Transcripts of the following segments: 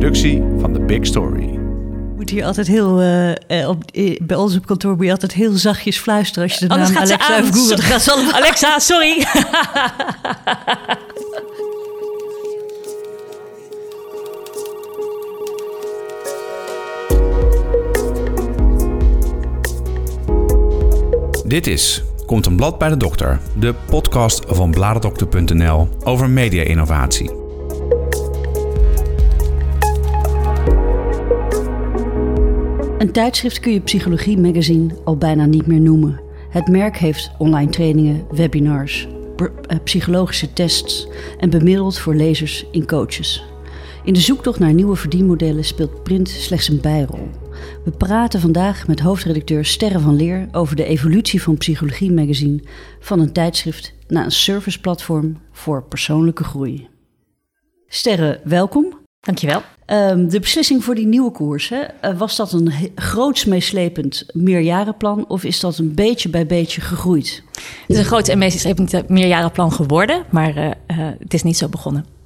productie van The Big Story. moet hier altijd heel, uh, op, uh, bij ons op kantoor moet je altijd heel zachtjes fluisteren als je de naam Alexa even googelt. Gaat ze. Alexa, sorry. Dit is Komt een blad bij de dokter, de podcast van bladerdokter.nl over media-innovatie. Een tijdschrift kun je Psychologie Magazine al bijna niet meer noemen. Het merk heeft online trainingen, webinars, eh, psychologische tests en bemiddelt voor lezers in coaches. In de zoektocht naar nieuwe verdienmodellen speelt print slechts een bijrol. We praten vandaag met hoofdredacteur Sterre van Leer over de evolutie van Psychologie Magazine van een tijdschrift naar een serviceplatform voor persoonlijke groei. Sterre, welkom. Dankjewel. Um, de beslissing voor die nieuwe koers, hè, eh, was dat een groots meeslepend meerjarenplan of is dat een beetje bij beetje gegroeid? Het is een groots en meeslepend meerjarenplan geworden, maar uh, uh, het is niet zo begonnen.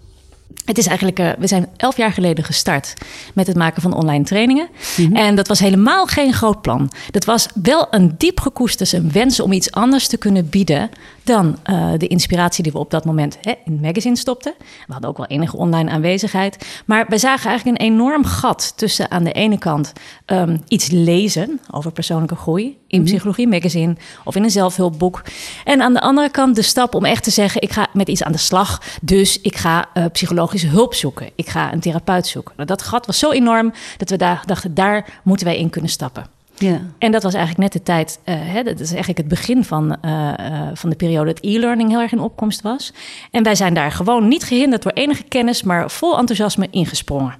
Het is eigenlijk, uh, we zijn elf jaar geleden gestart met het maken van online trainingen. Mm -hmm. En dat was helemaal geen groot plan. Dat was wel een diep gekoesterde wens om iets anders te kunnen bieden dan uh, de inspiratie die we op dat moment hè, in het magazine stopten. We hadden ook wel enige online aanwezigheid. Maar we zagen eigenlijk een enorm gat tussen aan de ene kant um, iets lezen over persoonlijke groei in -hmm. Psychologie Magazine of in een zelfhulpboek. En aan de andere kant de stap om echt te zeggen: ik ga met iets aan de slag. Dus ik ga uh, psychologische hulp zoeken. Ik ga een therapeut zoeken. Nou, dat gat was zo enorm dat we daar dachten: daar moeten wij in kunnen stappen. Ja. En dat was eigenlijk net de tijd, uh, hè, dat is eigenlijk het begin van, uh, uh, van de periode dat e-learning heel erg in opkomst was. En wij zijn daar gewoon niet gehinderd door enige kennis, maar vol enthousiasme ingesprongen.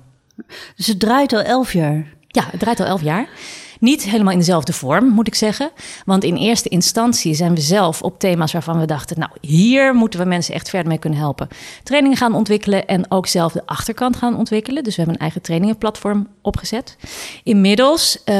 Dus het draait al elf jaar? Ja, het draait al elf jaar. Niet helemaal in dezelfde vorm, moet ik zeggen. Want in eerste instantie zijn we zelf op thema's waarvan we dachten... nou, hier moeten we mensen echt verder mee kunnen helpen. Trainingen gaan ontwikkelen en ook zelf de achterkant gaan ontwikkelen. Dus we hebben een eigen trainingenplatform opgezet. Inmiddels uh,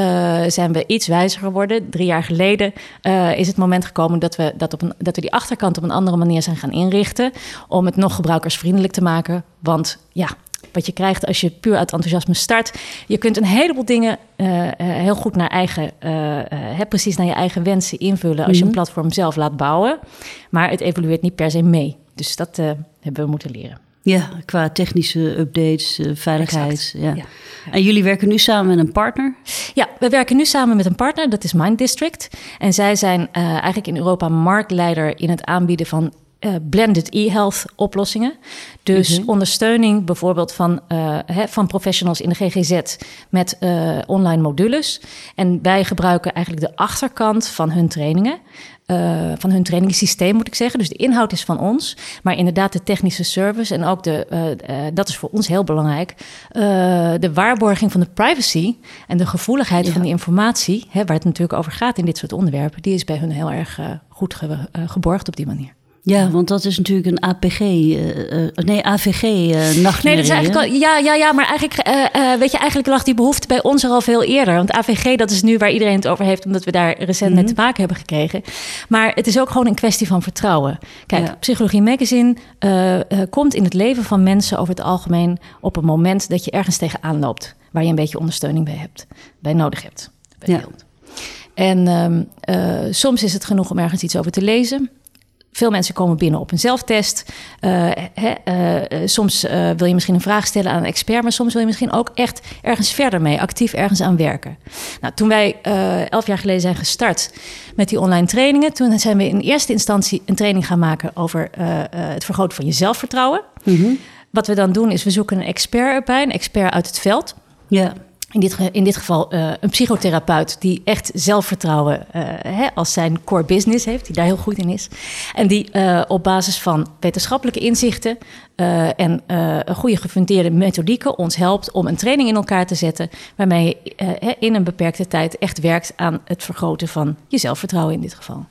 zijn we iets wijzer geworden. Drie jaar geleden uh, is het moment gekomen dat we, dat, op een, dat we die achterkant op een andere manier zijn gaan inrichten... om het nog gebruikersvriendelijk te maken. Want ja, wat je krijgt als je puur uit enthousiasme start. Je kunt een heleboel dingen uh, uh, heel goed naar eigen, uh, precies naar je eigen wensen invullen als mm -hmm. je een platform zelf laat bouwen. Maar het evolueert niet per se mee. Dus dat hebben we moeten leren. Ja, qua technische updates, veiligheid. Ja. Ja. En jullie werken nu samen met een partner? Ja, we werken nu samen met een partner, dat is Mind District. En zij zijn eigenlijk in Europa marktleider in het aanbieden van uh, blended e-health oplossingen. Dus mm -hmm. ondersteuning bijvoorbeeld van, uh, he, van professionals in de GGZ met uh, online modules. En wij gebruiken eigenlijk de achterkant van hun trainingen. Van hun trainingssysteem moet ik zeggen. Dus de inhoud is van ons. Maar inderdaad de technische service en ook de, dat is voor ons heel belangrijk. de waarborging van de privacy en de gevoeligheid ja. van die informatie, hè, waar het natuurlijk over gaat in dit soort onderwerpen, die is bij hun heel erg goed ge geborgd op die manier. Ja, want dat is natuurlijk een APG, uh, uh, nee, AVG uh, nachtmerrie. Nee, dat is eigenlijk al, ja, ja, ja, maar eigenlijk, weet je, eigenlijk lag die behoefte bij ons er al veel eerder. Want AVG, dat is nu waar iedereen het over heeft, omdat we daar recent mm -hmm. mee te maken hebben gekregen. Maar het is ook gewoon een kwestie van vertrouwen. Kijk, ja. Psychologie Magazine komt in het leven van mensen over het algemeen op een moment dat je ergens tegenaan loopt, waar je een beetje ondersteuning bij hebt, bij nodig hebt. Bij ja. En um, soms is het genoeg om ergens iets over te lezen. Veel mensen komen binnen op een zelftest. Uh, hè, uh, soms uh, wil je misschien een vraag stellen aan een expert, maar soms wil je misschien ook echt ergens verder mee, actief ergens aan werken. Nou, toen wij elf jaar geleden zijn gestart met die online trainingen, toen zijn we in eerste instantie een training gaan maken over het vergroten van je zelfvertrouwen. Mm -hmm. Wat we dan doen is we zoeken een expert erbij, een expert uit het veld. Ja. In dit, in dit geval uh, een psychotherapeut die echt zelfvertrouwen uh, hè, als zijn core business heeft, die daar heel goed in is. En die uh, op basis van wetenschappelijke inzichten en een goede gefundeerde methodieken ons helpt om een training in elkaar te zetten. Waarmee je in een beperkte tijd echt werkt aan het vergroten van je zelfvertrouwen in dit geval.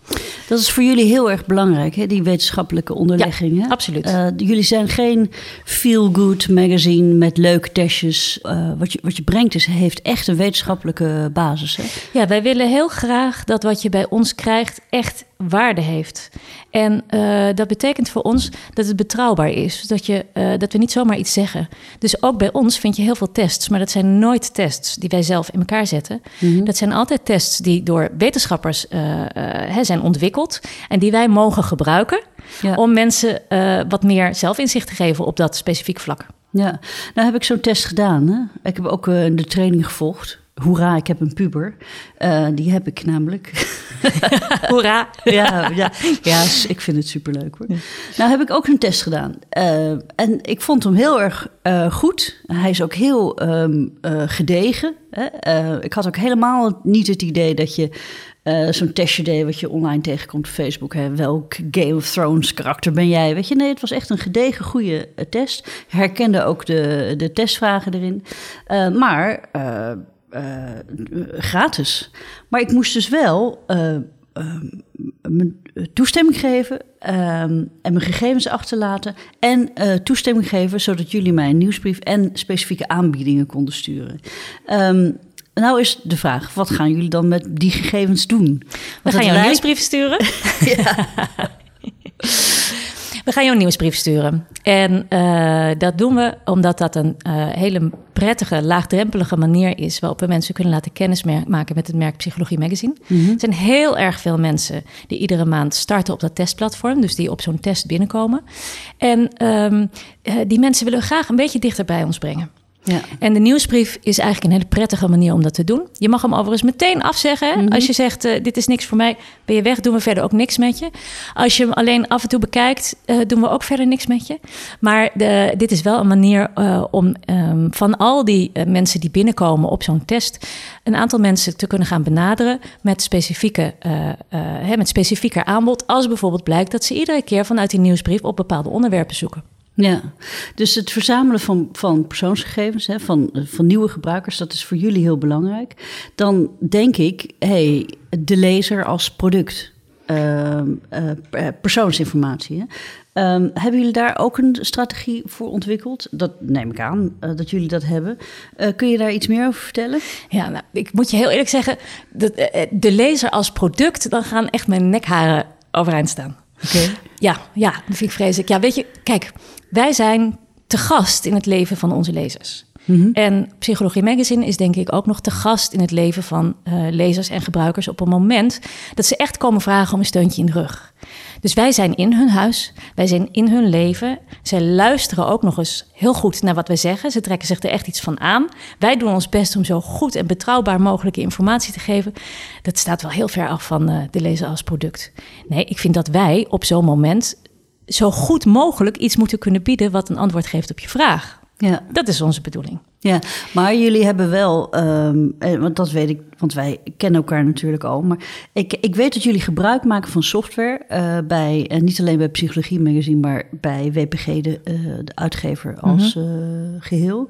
Dat is voor jullie heel erg belangrijk, hè, die wetenschappelijke onderlegging. Ja, hè? absoluut. jullie zijn geen feel-good magazine met leuke testjes. wat, je, wat je brengt is heeft echt een wetenschappelijke basis. Hè? Ja, wij willen heel graag dat wat je bij ons krijgt echt waarde heeft. En uh, dat betekent voor ons dat het betrouwbaar is. Dat, je, uh, dat we niet zomaar iets zeggen. Dus ook bij ons vind je heel veel tests. Maar dat zijn nooit tests die wij zelf in elkaar zetten. Mm -hmm. Dat zijn altijd tests die door wetenschappers uh, zijn ontwikkeld. En die wij mogen gebruiken. Ja. Om mensen wat meer zelfinzicht te geven op dat specifiek vlak. Ja, nou heb ik zo'n test gedaan. Hè? Ik heb ook de training gevolgd. Hoera, ik heb een puber. Uh, die heb ik namelijk. Hoera. ja, ja, ja, ik vind het superleuk hoor. Nou heb ik ook een test gedaan. Uh, en ik vond hem heel erg uh, goed. Hij is ook heel um, gedegen. Hè? ik had ook helemaal niet het idee dat je uh, zo'n testje deed wat je online tegenkomt op Facebook. Hè. Welk Game of Thrones karakter ben jij? Weet je, nee, het was echt een gedegen goede uh, test. Herkende ook de, de testvragen erin. Uh, maar gratis. Maar ik moest dus wel mijn toestemming geven en mijn gegevens achterlaten. En toestemming geven zodat jullie mij een nieuwsbrief en specifieke aanbiedingen konden sturen. Um, nou is de vraag, wat gaan jullie dan met die gegevens doen? We gaan jou een nieuwsbrief sturen. ja. We gaan jou een nieuwsbrief sturen. En uh, dat doen we omdat dat een uh, hele prettige, laagdrempelige manier is waarop we mensen kunnen laten kennismaken met het merk Psychologie Magazine. Mm -hmm. Er zijn heel erg veel mensen die iedere maand starten op dat testplatform, dus die op zo'n test binnenkomen. En um, uh, die mensen willen we graag een beetje dichter bij ons brengen. Ja. En de nieuwsbrief is eigenlijk een hele prettige manier om dat te doen. Je mag hem overigens meteen afzeggen. Mm -hmm. Als je zegt, uh, dit is niks voor mij, ben je weg, doen we verder ook niks met je. Als je hem alleen af en toe bekijkt, uh, doen we ook verder niks met je. Maar de, dit is wel een manier uh, om um, van al die mensen die binnenkomen op zo'n test... een aantal mensen te kunnen gaan benaderen met, specifieke, hè, met specifieker aanbod... als bijvoorbeeld blijkt dat ze iedere keer vanuit die nieuwsbrief op bepaalde onderwerpen zoeken. Ja, dus het verzamelen van, van persoonsgegevens, hè, van, van nieuwe gebruikers, dat is voor jullie heel belangrijk. Dan denk ik, hey, de lezer als product, uh, uh, persoonsinformatie. Hè. Um, hebben jullie daar ook een strategie voor ontwikkeld? Dat neem ik aan dat jullie dat hebben. Kun je daar iets meer over vertellen? Ja, nou, ik moet je heel eerlijk zeggen, uh, de lezer als product, dan gaan echt mijn nekharen overeind staan. Okay. Ja, ja, dat vind ik vreselijk. Ja, weet je, kijk, wij zijn te gast in het leven van onze lezers. Mm -hmm. En Psychologie Magazine is denk ik ook nog te gast in het leven van uh, lezers en gebruikers op een moment dat ze echt komen vragen om een steuntje in de rug. Dus wij zijn in hun huis, wij zijn in hun leven. Zij luisteren ook nog eens heel goed naar wat wij zeggen. Ze trekken zich er echt iets van aan. Wij doen ons best om zo goed en betrouwbaar mogelijke informatie te geven. Dat staat wel heel ver af van uh, de lezer als product. Nee, ik vind dat wij op zo'n moment zo goed mogelijk iets moeten kunnen bieden wat een antwoord geeft op je vraag. Ja. Dat is onze bedoeling. Ja, maar jullie hebben wel, um, want dat weet ik, want wij kennen elkaar natuurlijk al. Maar ik, ik weet dat jullie gebruik maken van software uh, bij, uh, niet alleen bij Psychologie Magazine, maar bij WPG, de, uh, de uitgever als mm -hmm. geheel.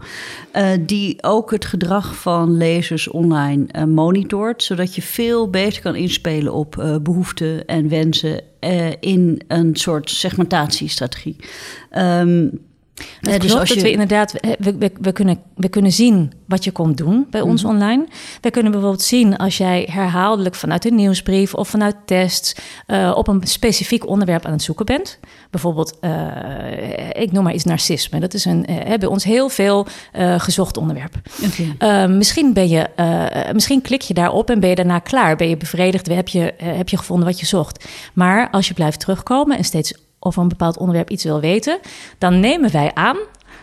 die ook het gedrag van lezers online monitort, zodat je veel beter kan inspelen op behoeften en wensen in een soort segmentatiestrategie. Um, het dus klopt als je... dat we inderdaad, we, we, we, kunnen, we kunnen zien wat je komt doen bij ons mm -hmm. online. We kunnen bijvoorbeeld zien als jij herhaaldelijk vanuit een nieuwsbrief of vanuit tests uh, op een specifiek onderwerp aan het zoeken bent. Bijvoorbeeld, uh, ik noem maar iets narcisme. Dat is een, uh, bij ons heel veel gezocht onderwerp. Okay. misschien, ben je, misschien klik je daarop en ben je daarna klaar. Ben je bevredigd, heb je, heb je gevonden wat je zocht. Maar als je blijft terugkomen en steeds over een bepaald onderwerp iets wil weten, dan nemen wij aan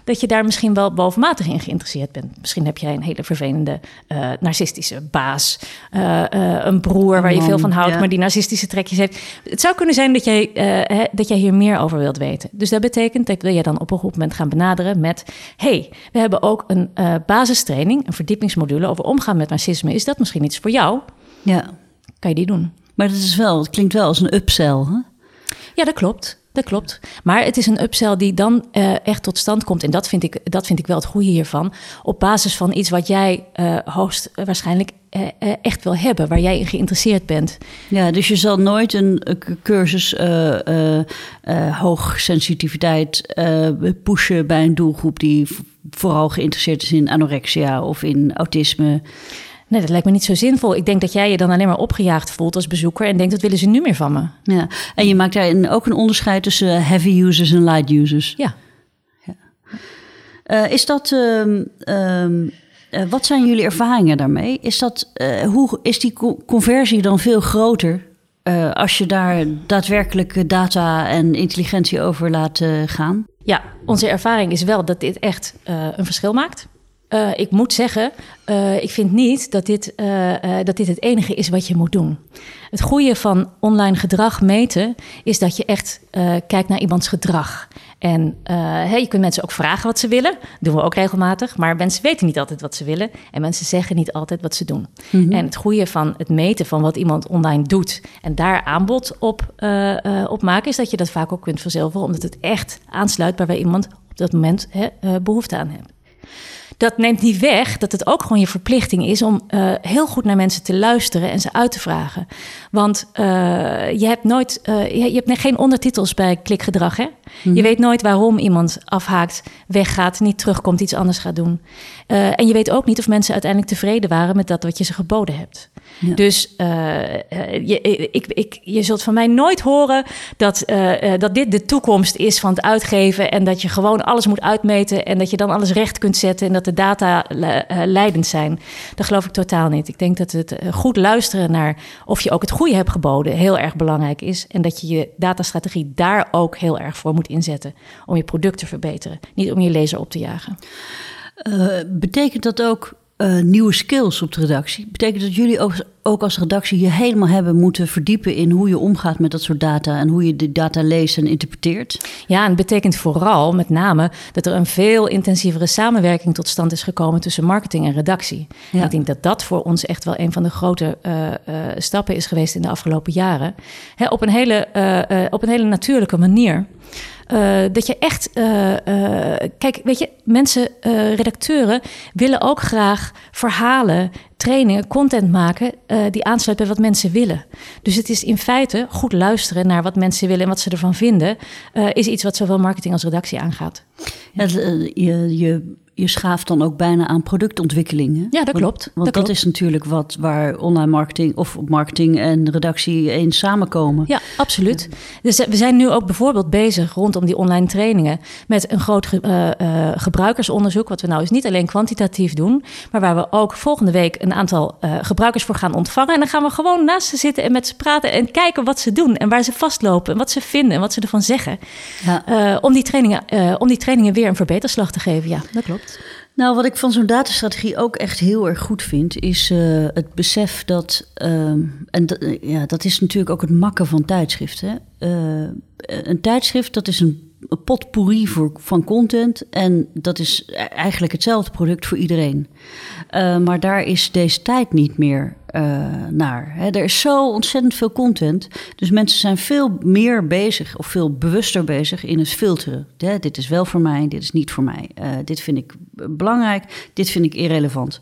dat je daar misschien wel bovenmatig in geïnteresseerd bent. Misschien heb jij een hele vervelende uh, narcistische baas, uh, uh, een broer waar je veel van houdt, ja. maar die narcistische trekjes heeft. Het zou kunnen zijn dat jij, hè, dat jij hier meer over wilt weten. Dus dat betekent dat je dan op een goed moment gaan benaderen met: hey, we hebben ook een basistraining, een verdiepingsmodule over omgaan met narcisme. Is dat misschien iets voor jou? Ja. Kan je die doen? Maar dat is wel, het klinkt wel als een upsell. Hè? Ja, dat klopt. Dat klopt. Maar het is een upsell die dan uh, echt tot stand komt. En dat vind, ik, dat vind ik wel het goede hiervan. Op basis van iets wat jij uh, hoogst waarschijnlijk uh, echt wil hebben, waar jij in geïnteresseerd bent. Ja, dus je zal nooit een cursus hoogsensitiviteit pushen bij een doelgroep die vooral geïnteresseerd is in anorexia of in autisme. Nee, dat lijkt me niet zo zinvol. Ik denk dat jij je dan alleen maar opgejaagd voelt als bezoeker en denkt, dat willen ze nu meer van me. Ja, en je maakt daarin ook een onderscheid tussen heavy users en light users. Ja. ja. Uh, is dat, uh, uh, wat zijn jullie ervaringen daarmee? Is, dat, hoe, is die conversie dan veel groter als je daar daadwerkelijk data en intelligentie over laat gaan? Ja, onze ervaring is wel dat dit echt een verschil maakt. Uh, ik moet zeggen, uh, ik vind niet dat dit, uh, dat dit het enige is wat je moet doen. Het goede van online gedrag meten is dat je echt kijkt naar iemands gedrag. En hey, je kunt mensen ook vragen wat ze willen. Dat doen we ook regelmatig. Maar mensen weten niet altijd wat ze willen. En mensen zeggen niet altijd wat ze doen. Mm -hmm. En het goede van het meten van wat iemand online doet en daar aanbod op, op maken, is dat je dat vaak ook kunt verzilveren, omdat het echt aansluit bij waar iemand op dat moment behoefte aan heeft dat neemt niet weg dat het ook gewoon je verplichting is om uh, heel goed naar mensen te luisteren en ze uit te vragen. Want uh, je hebt nooit, uh, je, hebt geen ondertitels bij klikgedrag. Hè? Mm-hmm. Je weet nooit waarom iemand afhaakt, weggaat, niet terugkomt, iets anders gaat doen. en je weet ook niet of mensen uiteindelijk tevreden waren met dat wat je ze geboden hebt. Ja. Dus je, ik, ik, je zult van mij nooit horen dat, dat dit de toekomst is van het uitgeven en dat je gewoon alles moet uitmeten en dat je dan alles recht kunt zetten en dat de data leidend zijn. Dat geloof ik totaal niet. Ik denk dat het goed luisteren naar of je ook het goede hebt geboden heel erg belangrijk is. En dat je je datastrategie daar ook heel erg voor moet inzetten om je product te verbeteren. Niet om je lezer op te jagen. Uh, betekent dat ook uh, nieuwe skills op de redactie? Betekent dat jullie ook, ook, als redactie je helemaal hebben moeten verdiepen in hoe je omgaat met dat soort data en hoe je de data leest en interpreteert? Ja, en het betekent vooral met name dat er een veel intensievere samenwerking tot stand is gekomen tussen marketing en redactie. Ja. Ik denk dat dat voor ons echt wel een van de grote uh, uh, stappen is geweest in de afgelopen jaren. He, op, een hele, op een hele natuurlijke manier. Uh, dat je echt. Uh, uh, kijk, weet je, mensen, redacteuren willen ook graag verhalen, trainingen, content maken die aansluit bij wat mensen willen. Dus het is in feite goed luisteren naar wat mensen willen en wat ze ervan vinden, is iets wat zowel marketing als redactie aangaat. Je, je je schaaft dan ook bijna aan productontwikkeling. Ja, dat klopt. Want, want dat, is natuurlijk wat waar online marketing of marketing en redactie eens samenkomen. Ja, absoluut. Dus we zijn nu ook bijvoorbeeld bezig rondom die online trainingen met een groot uh, uh, gebruikersonderzoek. Wat we nou eens niet alleen kwantitatief doen, maar waar we ook volgende week een aantal uh, gebruikers voor gaan ontvangen. En dan gaan we gewoon naast ze zitten en met ze praten en kijken wat ze doen en waar ze vastlopen en wat ze vinden en wat ze ervan zeggen. Ja. om, die trainingen, om die trainingen weer een verbeterslag te geven. Ja, dat klopt. Nou, wat ik van zo'n datastrategie ook echt heel erg goed vind, is uh, het besef dat. Uh, en ja, dat is natuurlijk ook het makken van tijdschriften. Uh, een tijdschrift, dat is een potpourri voor, van content. En dat is e-, eigenlijk hetzelfde product voor iedereen. Uh, maar daar is deze tijd niet meer uh, naar. Er is zo ontzettend veel content. Dus mensen zijn veel meer bezig of veel bewuster bezig in het filteren. Dit is wel voor mij, dit is niet voor mij. Uh, dit vind ik belangrijk, dit vind ik irrelevant.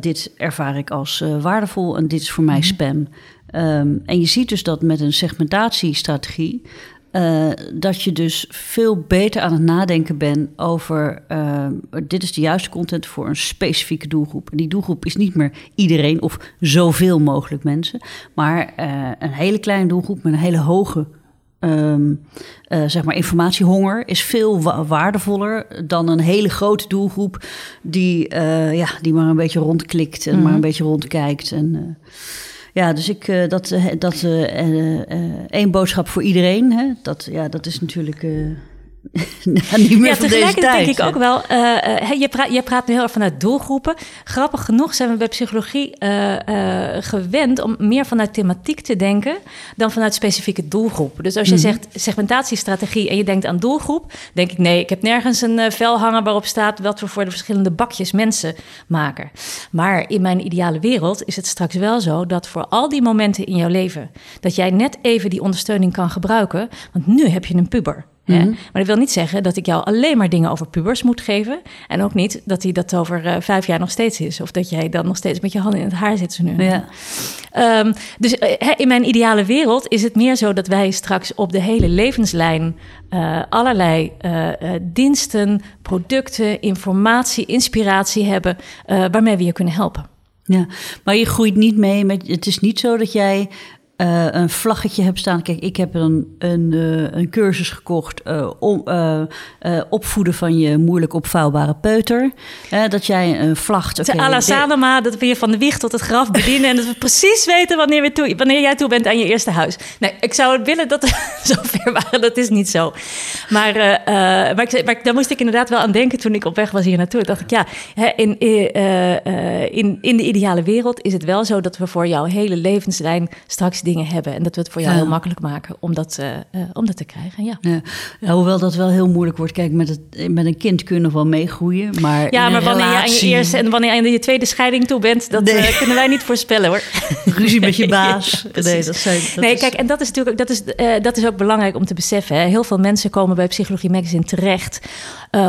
dit ervaar ik als waardevol en dit is voor mij mhm. spam. Um, en je ziet dus dat met een segmentatiestrategie uh, dat je dus veel beter aan het nadenken bent over... Uh, dit is de juiste content voor een specifieke doelgroep. En die doelgroep is niet meer iedereen of zoveel mogelijk mensen... maar uh, een hele kleine doelgroep met een hele hoge um, zeg maar informatiehonger is veel wa waardevoller dan een hele grote doelgroep die, ja, die maar een beetje rondklikt en mm -hmm. maar een beetje rondkijkt. En, ja, dus ik, uh, dat, uh, dat uh, één boodschap voor iedereen, hè, dat, ja, dat is natuurlijk niet meer ja, van deze tijd. denk ik ook wel. Uh, je, praat, je praat nu heel erg vanuit doelgroepen. Grappig genoeg zijn we bij psychologie uh, uh, gewend om meer vanuit thematiek te denken dan vanuit specifieke doelgroepen. Dus als je mm -hmm. zegt segmentatiestrategie en je denkt aan doelgroep, denk ik nee, ik heb nergens een vel hangen waarop staat wat we voor de verschillende bakjes mensen maken. Maar in mijn ideale wereld is het straks wel zo dat voor al die momenten in jouw leven dat jij net even die ondersteuning kan gebruiken, want nu heb je een puber Hè? Maar dat wil niet zeggen dat ik jou alleen maar dingen over pubers moet geven. En ook niet dat hij dat over uh, vijf jaar nog steeds is. Of dat jij dan nog steeds met je handen in het haar zit. nu. Ja. Um, dus uh, in mijn ideale wereld is het meer zo dat wij straks op de hele levenslijn uh, allerlei diensten, producten, informatie, inspiratie hebben waarmee we je kunnen helpen. Ja, maar je groeit niet mee met. Het is niet zo dat jij uh, een vlaggetje hebt staan. Kijk, ik heb een, een, uh, een cursus gekocht uh, om opvoeden van je moeilijk opvouwbare peuter. dat jij een vlag... Okay, Te Sanoma, dat we je van de wieg tot het graf bedienen... en dat we precies weten wanneer, we toe, wanneer jij toe bent aan je eerste huis. Nee, ik zou het willen dat we zover waren. Dat is niet zo. Maar, maar, ik, maar daar moest ik inderdaad wel aan denken toen ik op weg was hier naartoe. Ik dacht ik, ja, in, in, in de ideale wereld is het wel zo... dat we voor jouw hele levenslijn straks dingen hebben. En dat we het voor jou heel makkelijk maken om dat, uh, om dat te krijgen. Ja. ja. hoewel dat wel heel moeilijk wordt. Kijk, met, het, met een kind kunnen we wel meegroeien. Maar ja, maar wanneer relatie... je aan je eerste en wanneer je aan je tweede scheiding toe bent, dat nee. uh, kunnen wij niet voorspellen hoor. Ruzie met je baas. nee, dat zijn, dat nee kijk, en dat is natuurlijk dat is, uh, dat is ook belangrijk om te beseffen. Hè. Heel veel mensen komen bij Psychologie Magazine terecht.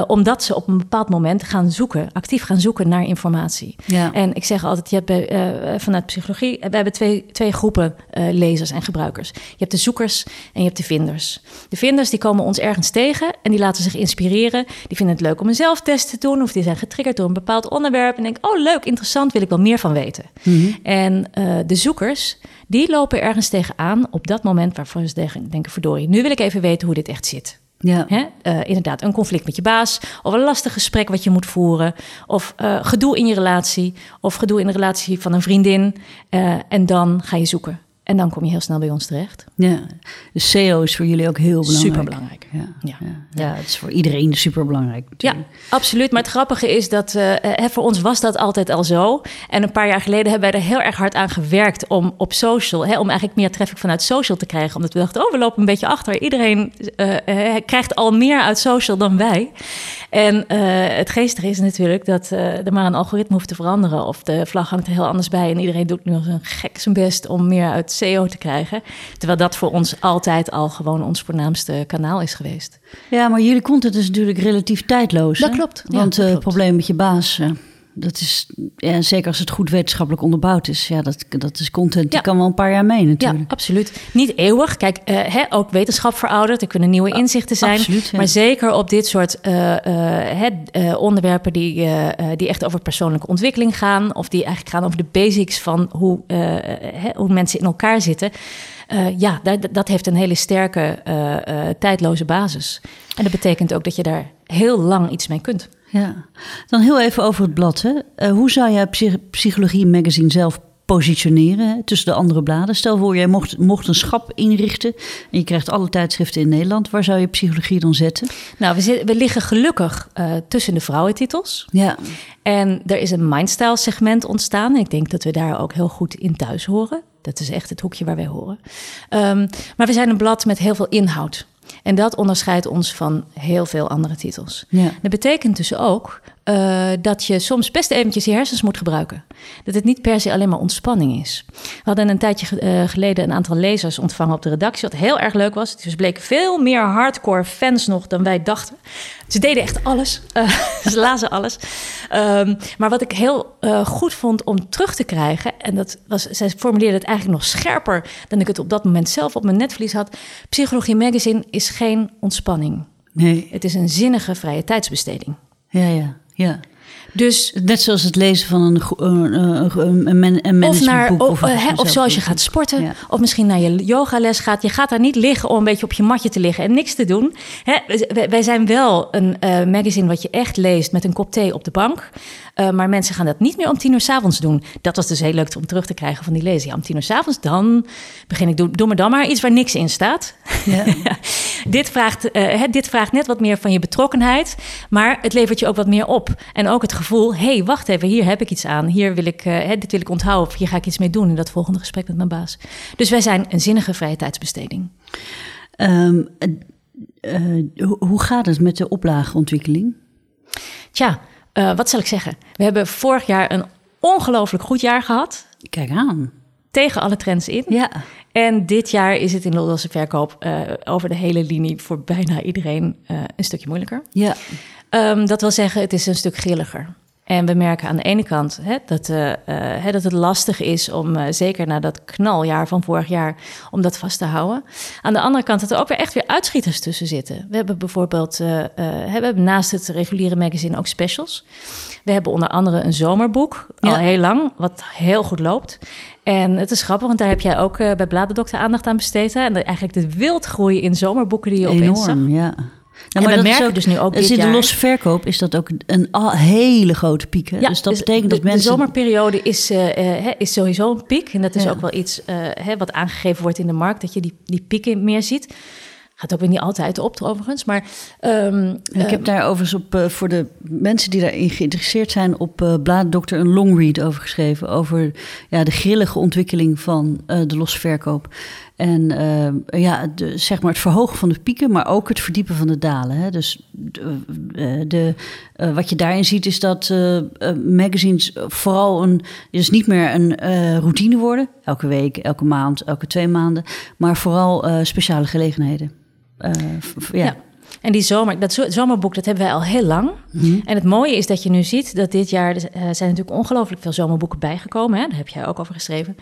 Omdat ze op een bepaald moment gaan zoeken, actief gaan zoeken naar informatie. Ja. En ik zeg altijd, je hebt bij, vanuit psychologie, we hebben twee, twee groepen lezers en gebruikers. Je hebt de zoekers en je hebt de vinders. De vinders die komen ons ergens tegen en die laten zich inspireren. Die vinden het leuk om een zelftest te doen of die zijn getriggerd door een bepaald onderwerp en denken, oh leuk, interessant, wil ik wel meer van weten. Mm-hmm. En de zoekers, die lopen ergens tegenaan op dat moment waarvan ze denken, verdorie, nu wil ik even weten hoe dit echt zit. Ja. Hè? Uh, inderdaad, een conflict met je baas, of een lastig gesprek wat je moet voeren, of uh, gedoe in je relatie, of gedoe in de relatie van een vriendin. Uh, en dan ga je zoeken. En dan kom je heel snel bij ons terecht. Ja, de SEO is voor jullie ook heel belangrijk. Superbelangrijk. Ja, ja. ja. ja het is voor iedereen superbelangrijk. Ja, absoluut. Maar het grappige is dat uh, voor ons was dat altijd al zo. En een paar jaar geleden hebben wij er heel erg hard aan gewerkt om op social, hè, om eigenlijk meer traffic vanuit social te krijgen. Omdat we dachten, oh, we lopen een beetje achter. Iedereen uh, krijgt al meer uit social dan wij. En het geestige is natuurlijk dat er maar een algoritme hoeft te veranderen. Of de vlag hangt er heel anders bij. En iedereen doet nu als een gek zijn best om meer uit SEO te krijgen. Terwijl dat voor ons altijd al gewoon ons voornaamste kanaal is geweest. Ja, maar jullie content is natuurlijk relatief tijdloos. Dat klopt. Want ja, het uh, probleem met je baas, uh, dat is, ja, zeker als het goed wetenschappelijk onderbouwd is, ja, dat, dat is content, die kan wel een paar jaar mee natuurlijk. Ja, absoluut. Niet eeuwig. Kijk, uh, hè, ook wetenschap veroudert, er kunnen nieuwe inzichten zijn. Absoluut, Maar zeker op dit soort onderwerpen die, die echt over persoonlijke ontwikkeling gaan, of die eigenlijk gaan over de basics van hoe, hoe mensen in elkaar zitten. Ja, dat, dat, heeft een hele sterke, tijdloze basis. En dat betekent ook dat je daar heel lang iets mee kunt. Ja, dan heel even over het blad. Hè. hoe zou jij Psychologie Magazine zelf positioneren hè, tussen de andere bladen? Stel voor, jij mocht, mocht een schap inrichten en je krijgt alle tijdschriften in Nederland. Waar zou je psychologie dan zetten? Nou, we, we liggen gelukkig uh, tussen de vrouwentitels. Ja. En er is een mindstyle segment ontstaan. Ik denk dat we daar ook heel goed in thuis horen. Dat is echt het hoekje waar wij horen. Um, maar we zijn een blad met heel veel inhoud. En dat onderscheidt ons van heel veel andere titels. Ja. Dat betekent dus ook uh, dat je soms best eventjes je hersens moet gebruiken. Dat het niet per se alleen maar ontspanning is. We hadden een tijdje uh, geleden een aantal lezers ontvangen op de redactie, wat heel erg leuk was. Dus bleken veel meer hardcore fans nog dan wij dachten. Ze deden echt alles. Uh, ze lazen alles. Um, maar wat ik heel goed vond om terug te krijgen, en dat was, zij formuleerde het eigenlijk nog scherper dan ik het op dat moment zelf op mijn netvlies had. Psychologie Magazine is geen ontspanning. Nee. Het is een zinnige vrije tijdsbesteding. Ja, ja. Ja. Dus, Net zoals het lezen van een, een, een, een, of, naar, of, uh, of zoals je gaat sporten, ja. of misschien naar je yogales gaat. Je gaat daar niet liggen om een beetje op je matje te liggen en niks te doen. Hè? Wij zijn wel een uh, magazine wat je echt leest met een kop thee op de bank. Uh, maar mensen gaan dat niet meer om tien uur s'avonds doen. Dat was dus heel leuk om terug te krijgen van die lezing. Ja, om tien uur s'avonds, dan begin ik, doe, doe me dan maar iets waar niks in staat. Ja. dit, vraagt, uh, dit vraagt net wat meer van je betrokkenheid, maar het levert je ook wat meer op. En ook het gevoel, hé, hey, wacht even, hier heb ik iets aan. Hier wil ik, uh, dit wil ik onthouden of hier ga ik iets mee doen in dat volgende gesprek met mijn baas. Dus wij zijn een zinnige vrije tijdsbesteding. Um, hoe gaat het met de oplageontwikkeling? Tja, uh, wat zal ik zeggen? We hebben vorig jaar een ongelooflijk goed jaar gehad. Kijk aan. tegen alle trends in. Ja. En dit jaar is het in de verkoop uh, over de hele linie voor bijna iedereen een stukje moeilijker. Ja. Um, dat wil zeggen, het is een stuk grilliger. En we merken aan de ene kant hè, dat, uh, hè, dat het lastig is om, uh, zeker na dat knaljaar van vorig jaar, om dat vast te houden. Aan de andere kant dat er ook weer echt weer uitschieters tussen zitten. We hebben bijvoorbeeld, we hebben naast het reguliere magazine ook specials. We hebben onder andere een zomerboek, al heel lang, wat heel goed loopt. En het is grappig, want daar heb jij ook bij Bladerdokter aandacht aan besteed. Hè? En eigenlijk de wildgroei in zomerboeken die je Enorm, opeens zag. ja. Nou, maar dat merk je dus nu ook dit in de losse verkoop is dat ook een hele grote piek. Hè? Ja, dus dat dus betekent de, dat mensen... De zomerperiode is, uh, uh, is sowieso een piek. En dat is Ja. ook wel iets uh, hè, wat aangegeven wordt in de markt, dat je die, die pieken meer ziet. Gaat ook weer niet altijd op, overigens. Maar um, ik heb daar overigens op, uh, voor de mensen die daarin geïnteresseerd zijn, op uh, een longread over geschreven. Over ja, de grillige ontwikkeling van uh, de losverkoop. En ja, de, zeg maar het verhogen van de pieken, maar ook het verdiepen van de dalen. Hè. Dus de, de wat je daarin ziet is dat magazines vooral een, dus niet meer een routine worden. Elke week, elke maand, elke twee maanden. Maar vooral speciale gelegenheden. Ja. ja. En die zomer, dat zomerboek, dat hebben wij al heel lang. Mm -hmm. En het mooie is dat je nu ziet dat dit jaar uh, zijn natuurlijk ongelooflijk veel zomerboeken bijgekomen. Hè? Daar heb jij ook over geschreven.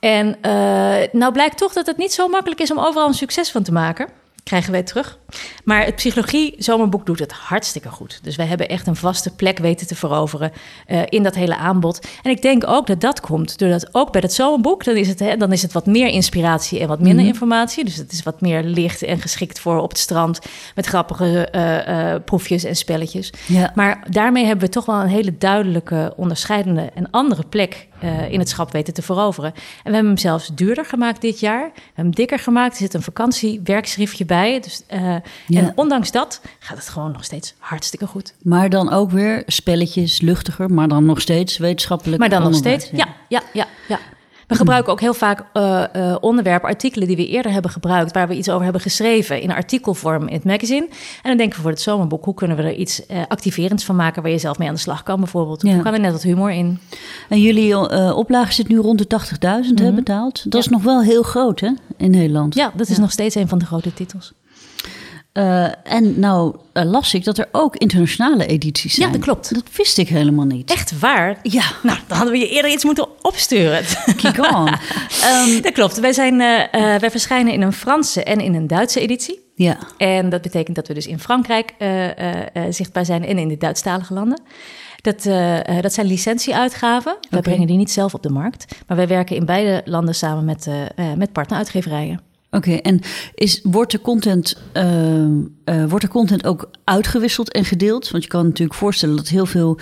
En uh, nou blijkt toch dat het niet zo makkelijk is om overal een succes van te maken. Krijgen wij terug. Maar het psychologie zomerboek doet het hartstikke goed. Dus wij hebben echt een vaste plek weten te veroveren uh, in dat hele aanbod. En ik denk ook dat dat komt doordat ook bij dat zomerboek, dan is het, hè, dan is het wat meer inspiratie en wat minder mm -hmm. informatie. Dus het is wat meer licht en geschikt voor op het strand met grappige uh, uh, proefjes en spelletjes. Ja. Maar daarmee hebben we toch wel een hele duidelijke, onderscheidende en andere plek uh, in het schap weten te veroveren. En we hebben hem zelfs duurder gemaakt dit jaar. We hebben hem dikker gemaakt. Er zit een vakantiewerkschriftje bij. Dus, uh, Ja. En ondanks dat gaat het gewoon nog steeds hartstikke goed. Maar dan ook weer spelletjes, luchtiger, maar dan nog steeds wetenschappelijk. Maar dan nog steeds, ja, ja, ja, ja. We gebruiken ook heel vaak uh, uh, onderwerpen, artikelen die we eerder hebben gebruikt, waar we iets over hebben geschreven in artikelvorm in het magazine. En dan denken we voor het zomerboek, hoe kunnen we er iets uh, activerends van maken waar je zelf mee aan de slag kan, bijvoorbeeld. Ja. Hoe kan er net wat humor in? En jullie oplage zit nu rond de 80.000 mm -hmm. betaald. Dat ja. is nog wel heel groot, hè, in Nederland. Ja, dat is nog steeds een van de grote titels. Uh, en nou uh, las ik dat er ook internationale edities zijn. Ja, dat klopt. Dat wist ik helemaal niet. Echt waar? Ja. Nou, dan hadden we je eerder iets moeten opsturen. Kick on. um, dat klopt. Wij, zijn, uh, wij verschijnen in een Franse en in een Duitse editie. Ja. En dat betekent dat we dus in Frankrijk zichtbaar zijn en in de Duitsstalige landen. Dat, uh, dat zijn licentieuitgaven. Okay. Wij brengen die niet zelf op de markt. Maar wij werken in beide landen samen met, uh, met partneruitgeverijen. Oké, en is, wordt, de content, uh, uh, wordt de content ook uitgewisseld en gedeeld? Want je kan natuurlijk voorstellen dat heel veel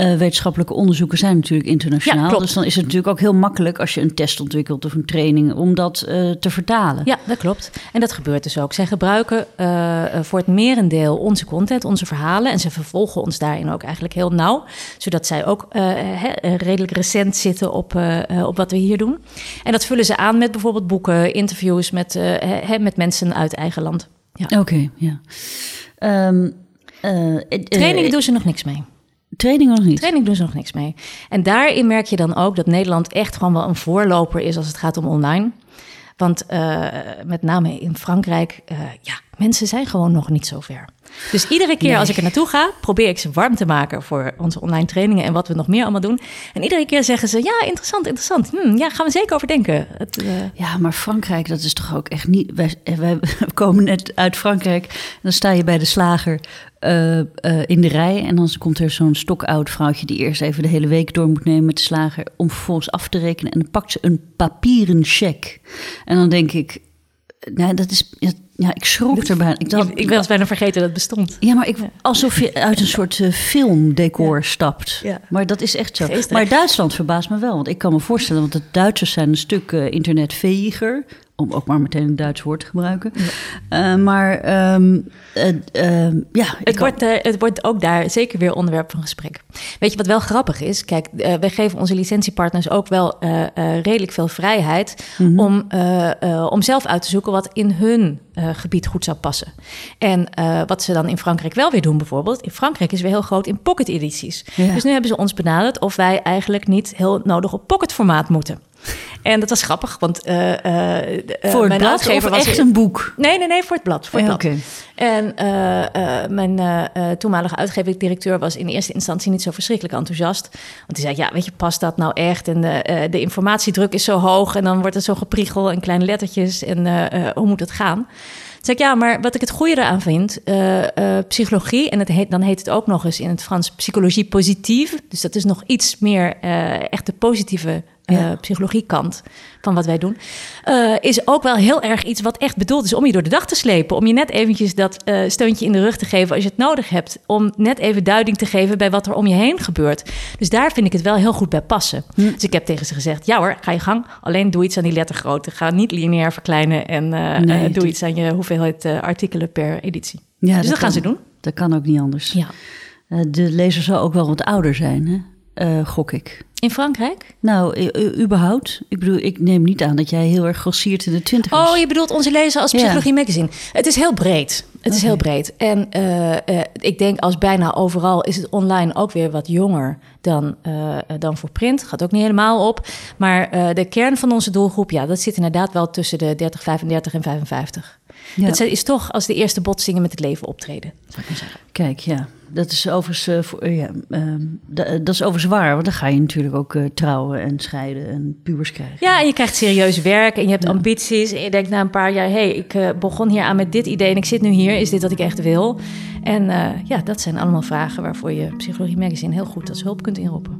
uh, wetenschappelijke onderzoeken zijn natuurlijk internationaal. Ja, dus dan is het natuurlijk ook heel makkelijk als je een test ontwikkelt of een training om dat uh, te vertalen. Ja, dat klopt. En dat gebeurt dus ook. Zij gebruiken uh, voor het merendeel onze content, onze verhalen. En ze vervolgen ons daarin ook eigenlijk heel nauw. Zodat zij ook he, redelijk recent zitten op, op wat we hier doen. En dat vullen ze aan met bijvoorbeeld boeken, interviews met, he, met mensen uit eigen land. Ja. Oké, okay, ja. Um, Trainingen doen ze nog niks mee. Training nog niet? Training doen ze nog niks mee. En daarin merk je dan ook dat Nederland echt gewoon wel een voorloper is als het gaat om online. Want uh, met name in Frankrijk, uh, ja, mensen zijn gewoon nog niet zo ver. Dus iedere keer nee. als ik er naartoe ga, probeer ik ze warm te maken voor onze online trainingen en wat we nog meer allemaal doen. En iedere keer zeggen ze: Ja, interessant, interessant. Hm, ja, gaan we zeker over denken. Het, uh... Ja, maar Frankrijk, dat is toch ook echt niet. Wij, wij komen net uit Frankrijk. En dan sta je bij de slager uh, uh, in de rij. En dan komt er zo'n stokoud vrouwtje die eerst even de hele week door moet nemen met de slager. om vervolgens af te rekenen. En dan pakt ze een papieren cheque. En dan denk ik. Nou, dat is. Ja, ik schrok erbij. Ik, dacht, ik was bijna vergeten dat het bestond. Ja, maar ik, alsof je uit een soort uh, filmdecor ja. stapt. Ja. Maar dat is echt zo. Geestig. Maar Duitsland verbaast me wel. Want ik kan me voorstellen, want de Duitsers zijn een stuk uh, internetveiliger. Om ook maar meteen een Duits woord te gebruiken. Ja. Uh, maar um, ja. Het wordt, het wordt ook daar zeker weer onderwerp van gesprek. Weet je wat wel grappig is? Kijk, wij geven onze licentiepartners ook wel redelijk veel vrijheid. Mm -hmm. om, om zelf uit te zoeken wat in hun gebied goed zou passen. En wat ze dan in Frankrijk wel weer doen bijvoorbeeld... in Frankrijk is weer heel groot in pocket-edities. Ja. Dus nu hebben ze ons benaderd of wij eigenlijk niet heel nodig op pocketformaat moeten. En dat was grappig, want uh, uh, voor het mijn blad uitgever was echt een boek. Nee, nee, nee, voor het blad. Voor het blad. En mijn toenmalige uitgever-directeur was in eerste instantie niet zo verschrikkelijk enthousiast. Want die zei: Ja, weet je, past dat nou echt? En de, de informatiedruk is zo hoog en dan wordt het zo gepriegel en kleine lettertjes. En hoe moet het gaan? zeg ik, ja, maar wat ik het goede eraan vind, uh, uh, psychologie, en het heet, dan heet het ook nog eens in het Frans psychologie positief. Dus dat is nog iets meer uh, echt de positieve ja. psychologiekant van wat wij doen, uh, is ook wel heel erg iets wat echt bedoeld is om je door de dag te slepen. Om je net eventjes dat uh, steuntje in de rug te geven als je het nodig hebt. Om net even duiding te geven bij wat er om je heen gebeurt. Dus daar vind ik het wel heel goed bij passen. Hm. Dus ik heb tegen ze gezegd, ja hoor, ga je gang. Alleen doe iets aan die lettergrootte. Ga niet lineair verkleinen en nee, doe iets aan je hoeveelheid artikelen per editie. Ja, dus dat, dat gaan ze doen. Dat kan ook niet anders. Ja. de lezer zal ook wel wat ouder zijn, hè? Uh, gok ik. In Frankrijk? Nou, überhaupt. Ik bedoel, ik neem niet aan dat jij heel erg grossiert in de twintig. Oh, je bedoelt onze lezer als Psychologie Magazine. Het is heel breed. Het is heel breed. En uh, uh, ik denk als bijna overal is het online ook weer wat jonger dan, uh, dan voor print. Gaat ook niet helemaal op. Maar de kern van onze doelgroep, ja, dat zit inderdaad wel tussen de 30, 35 en 55. Ja. Dat is toch als de eerste botsingen met het leven optreden, zou ik maar zeggen. Kijk, ja. Dat is overigens, uh, ja, uh, dat is overigens waar, want dan ga je natuurlijk ook uh, trouwen en scheiden en pubers krijgen. Ja, en je krijgt serieus werk en je hebt ambities. En je denkt na een paar jaar, hé, hey, ik begon hier aan met dit idee en ik zit nu hier. Is dit wat ik echt wil? En ja, dat zijn allemaal vragen waarvoor je Psychologie Magazine heel goed als hulp kunt inroepen.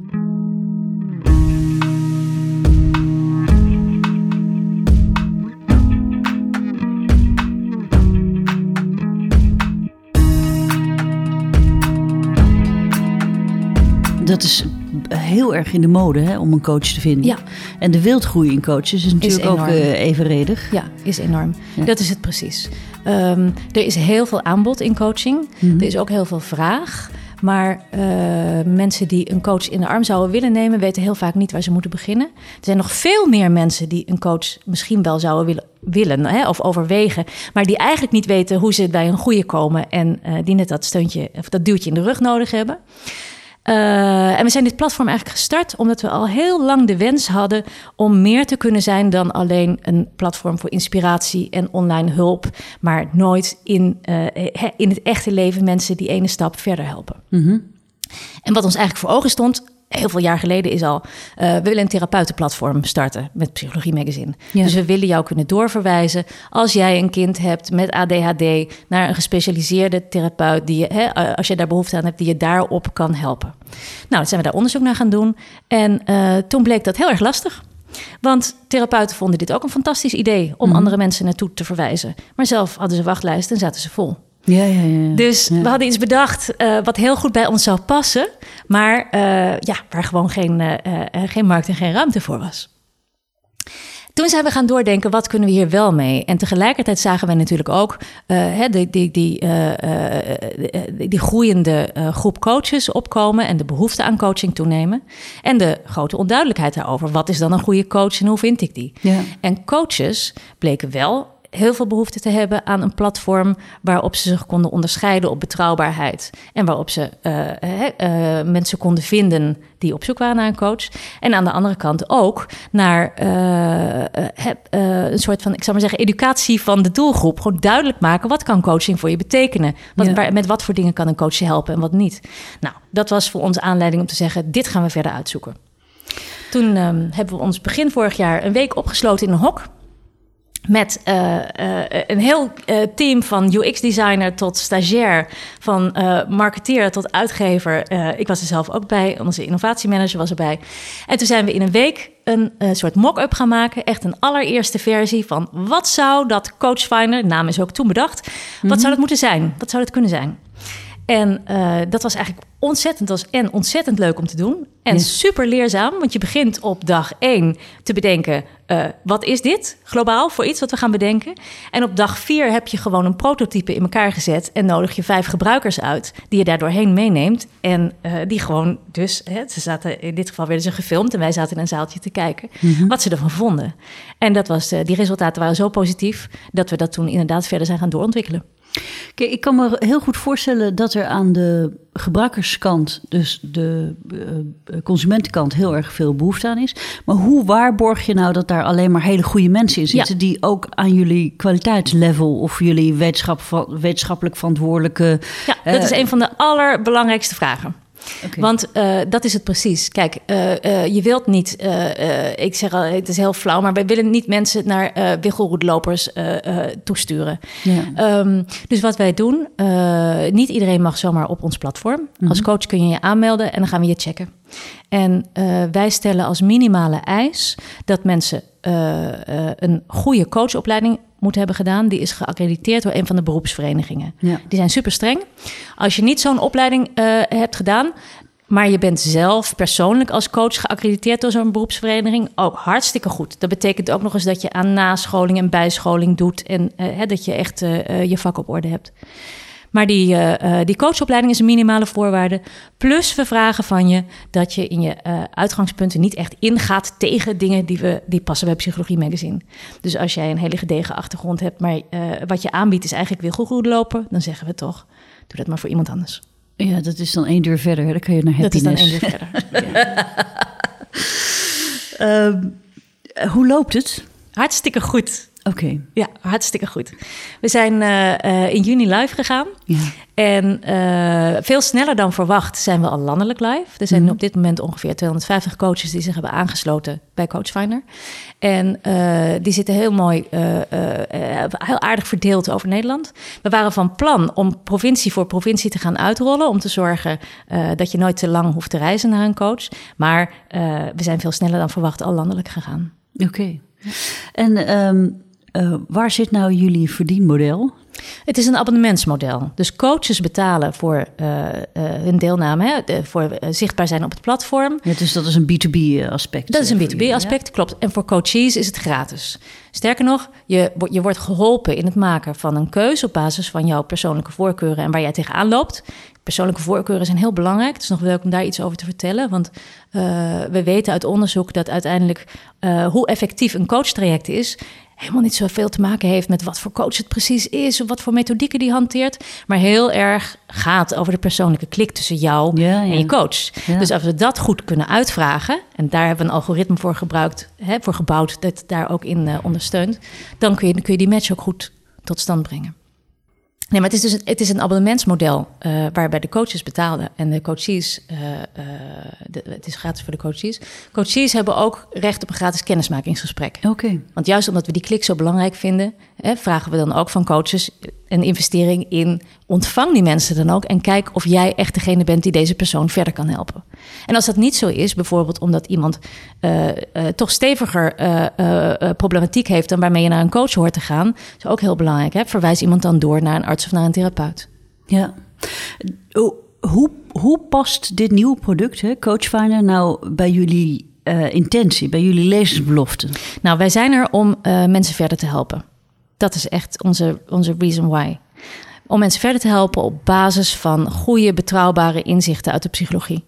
Dat is heel erg in de mode hè, om een coach te vinden. Ja. En de wildgroei in coaches is natuurlijk ook uh, evenredig. Ja, is enorm. Dat is het precies. Um, er is heel veel aanbod in coaching. Mhm. Er is ook heel veel vraag. Maar uh, mensen die een coach in de arm zouden willen nemen, weten heel vaak niet waar ze moeten beginnen. Er zijn nog veel meer mensen die een coach misschien wel zouden willen, willen hè, of overwegen, maar die eigenlijk niet weten hoe ze bij een goede komen en uh, die net dat steuntje of dat duwtje in de rug nodig hebben. Uh, en we zijn dit platform eigenlijk gestart omdat we al heel lang de wens hadden om meer te kunnen zijn dan alleen een platform voor inspiratie en online hulp, maar nooit in, uh, in het echte leven mensen die ene stap verder helpen. Mm -hmm. En wat ons eigenlijk voor ogen stond, heel veel jaar geleden is al... Uh, we willen een therapeutenplatform starten met Psychologie Magazine. Dus we willen jou kunnen doorverwijzen... als jij een kind hebt met ADHD... naar een gespecialiseerde therapeut... Die je, hè, als je daar behoefte aan hebt, die je daarop kan helpen. Nou, zijn we daar onderzoek naar gaan doen. En uh, toen bleek dat heel erg lastig. Want therapeuten vonden dit ook een fantastisch idee... om mhm. andere mensen naartoe te verwijzen. Maar zelf hadden ze wachtlijsten en zaten ze vol. Ja, ja, ja. Dus we hadden iets bedacht uh, wat heel goed bij ons zou passen, maar uh, ja, waar gewoon geen, uh, geen markt en geen ruimte voor was. Toen zijn we gaan doordenken, wat kunnen we hier wel mee? En tegelijkertijd zagen we natuurlijk ook die, die, die, die groeiende groep coaches opkomen en de behoefte aan coaching toenemen. En de grote onduidelijkheid daarover. Wat is dan een goede coach en hoe vind ik die? Ja. En coaches bleken wel heel veel behoefte te hebben aan een platform waarop ze zich konden onderscheiden op betrouwbaarheid. En waarop ze uh, uh, mensen konden vinden die op zoek waren naar een coach. En aan de andere kant ook naar uh, een soort van, ik zou maar zeggen, educatie van de doelgroep. Gewoon duidelijk maken wat kan coaching voor je betekenen. Wat, waar, met wat voor dingen kan een coach je helpen en wat niet. Nou, dat was voor ons aanleiding om te zeggen, dit gaan we verder uitzoeken. Toen um, hebben we ons begin vorig jaar een week opgesloten in een hok met uh, uh, een heel uh, team van UX-designer tot stagiair, van marketeer tot uitgever. ik was er zelf ook bij, onze innovatiemanager was erbij. En toen zijn we in een week een soort mock-up gaan maken. Echt een allereerste versie van wat zou dat Coachfinder, naam is ook toen bedacht, wat zou mhm. dat moeten zijn? Wat zou dat kunnen zijn? En uh, dat was eigenlijk ontzettend, was en ontzettend leuk om te doen. En super leerzaam, want je begint op dag één te bedenken... Uh, wat is dit globaal voor iets wat we gaan bedenken? En op dag vier heb je gewoon een prototype in elkaar gezet... en nodig je vijf gebruikers uit die je daar doorheen meeneemt. En uh, die gewoon dus, hè, ze zaten, in dit geval werden ze gefilmd... en wij zaten in een zaaltje te kijken mm-hmm. wat ze ervan vonden. En dat was, die resultaten waren zo positief... dat we dat toen inderdaad verder zijn gaan doorontwikkelen. Kijk, ik kan me heel goed voorstellen dat er aan de gebruikerskant, dus de uh, consumentenkant, heel erg veel behoefte aan is. Maar hoe waarborg je nou dat daar alleen maar hele goede mensen in zitten, die ook aan jullie kwaliteitslevel of jullie wetenschap, wetenschappelijk verantwoordelijke. Ja, dat is een van de allerbelangrijkste vragen. Want uh, dat is het precies. Kijk, uh, uh, je wilt niet, ik zeg al, het is heel flauw, maar wij willen niet mensen naar uh, toesturen. Ja. Um, dus wat wij doen, niet iedereen mag zomaar op ons platform. Mm Als coach kun je je aanmelden en dan gaan we je checken. En wij stellen als minimale eis dat mensen een goede coachopleiding moeten hebben gedaan, die is geaccrediteerd door een van de beroepsverenigingen. Ja. Die zijn super streng. Als je niet zo'n opleiding uh, hebt gedaan, maar je bent zelf persoonlijk als coach geaccrediteerd door zo'n beroepsvereniging, ook hartstikke goed. Dat betekent ook nog eens dat je aan nascholing en bijscholing doet en uh, dat je echt uh, je vak op orde hebt. Maar die, uh, die coachopleiding is een minimale voorwaarde. Plus we vragen van je dat je in je uh, uitgangspunten niet echt ingaat tegen dingen die, we, die passen bij Psychologie Magazine. Dus als jij een hele gedegen achtergrond hebt, maar uh, wat je aanbiedt is eigenlijk wilgoed lopen, dan zeggen we toch, doe dat maar voor iemand anders. Ja, dat is dan één deur verder. Dan kan je naar happiness. Dat is dan één deur verder. uh, hoe loopt het? Hartstikke goed. Oké. Ja, hartstikke goed. We zijn uh, uh, in juni live gegaan. Ja. En uh, veel sneller dan verwacht zijn we al landelijk live. Er zijn mm. op dit moment ongeveer 250 coaches die zich hebben aangesloten bij Coachfinder. En die zitten heel mooi, heel aardig verdeeld over Nederland. We waren van plan om provincie voor provincie te gaan uitrollen. Om te zorgen dat je nooit te lang hoeft te reizen naar een coach. Maar we zijn veel sneller dan verwacht al landelijk gegaan. Oké. Okay. En um, uh, waar zit nou jullie verdienmodel? Het is een abonnementsmodel. Dus coaches betalen voor uh, uh, hun deelname, hè, de, voor zichtbaar zijn op het platform. Ja, dus dat is een B2B aspect. Dat is een B2B aspect, klopt. En voor coaches is het gratis. Sterker nog, je, je wordt geholpen in het maken van een keuze op basis van jouw persoonlijke voorkeuren en waar jij tegenaan loopt. Persoonlijke voorkeuren zijn heel belangrijk. Het is nog leuk om daar iets over te vertellen. Want uh, we weten uit onderzoek dat uiteindelijk uh, hoe effectief een coachtraject is, helemaal niet zoveel te maken heeft met wat voor coach het precies is of wat voor methodieken die hanteert, maar heel erg gaat over de persoonlijke klik tussen jou ja, ja. en je coach. Ja. Dus als we dat goed kunnen uitvragen, en daar hebben we een algoritme voor gebruikt, hè, voor gebouwd, dat daar ook in uh, ondersteunt, dan kun je, kun je die match ook goed tot stand brengen. Nee, maar het is dus het is een abonnementsmodel uh, waarbij de coaches betaalden en de coaches, uh, uh, de, het is gratis voor de coaches. Coaches hebben ook recht op een gratis kennismakingsgesprek. Oké. Okay. Want juist omdat we die klik zo belangrijk vinden, hè, vragen we dan ook van coaches een investering in ontvang die mensen dan ook en kijk of jij echt degene bent die deze persoon verder kan helpen. En als dat niet zo is, bijvoorbeeld omdat iemand uh, uh, toch steviger uh, problematiek heeft dan waarmee je naar een coach hoort te gaan, is ook heel belangrijk. Hè? Verwijs iemand dan door naar een arts of naar een therapeut. Ja. Hoe, hoe past dit nieuwe product, hè, Coachfinder, nou bij jullie intentie, bij jullie lezersbeloften? Nou, wij zijn er om mensen verder te helpen. Dat is echt onze, onze reason why. Om mensen verder te helpen op basis van goede, betrouwbare inzichten uit de psychologie.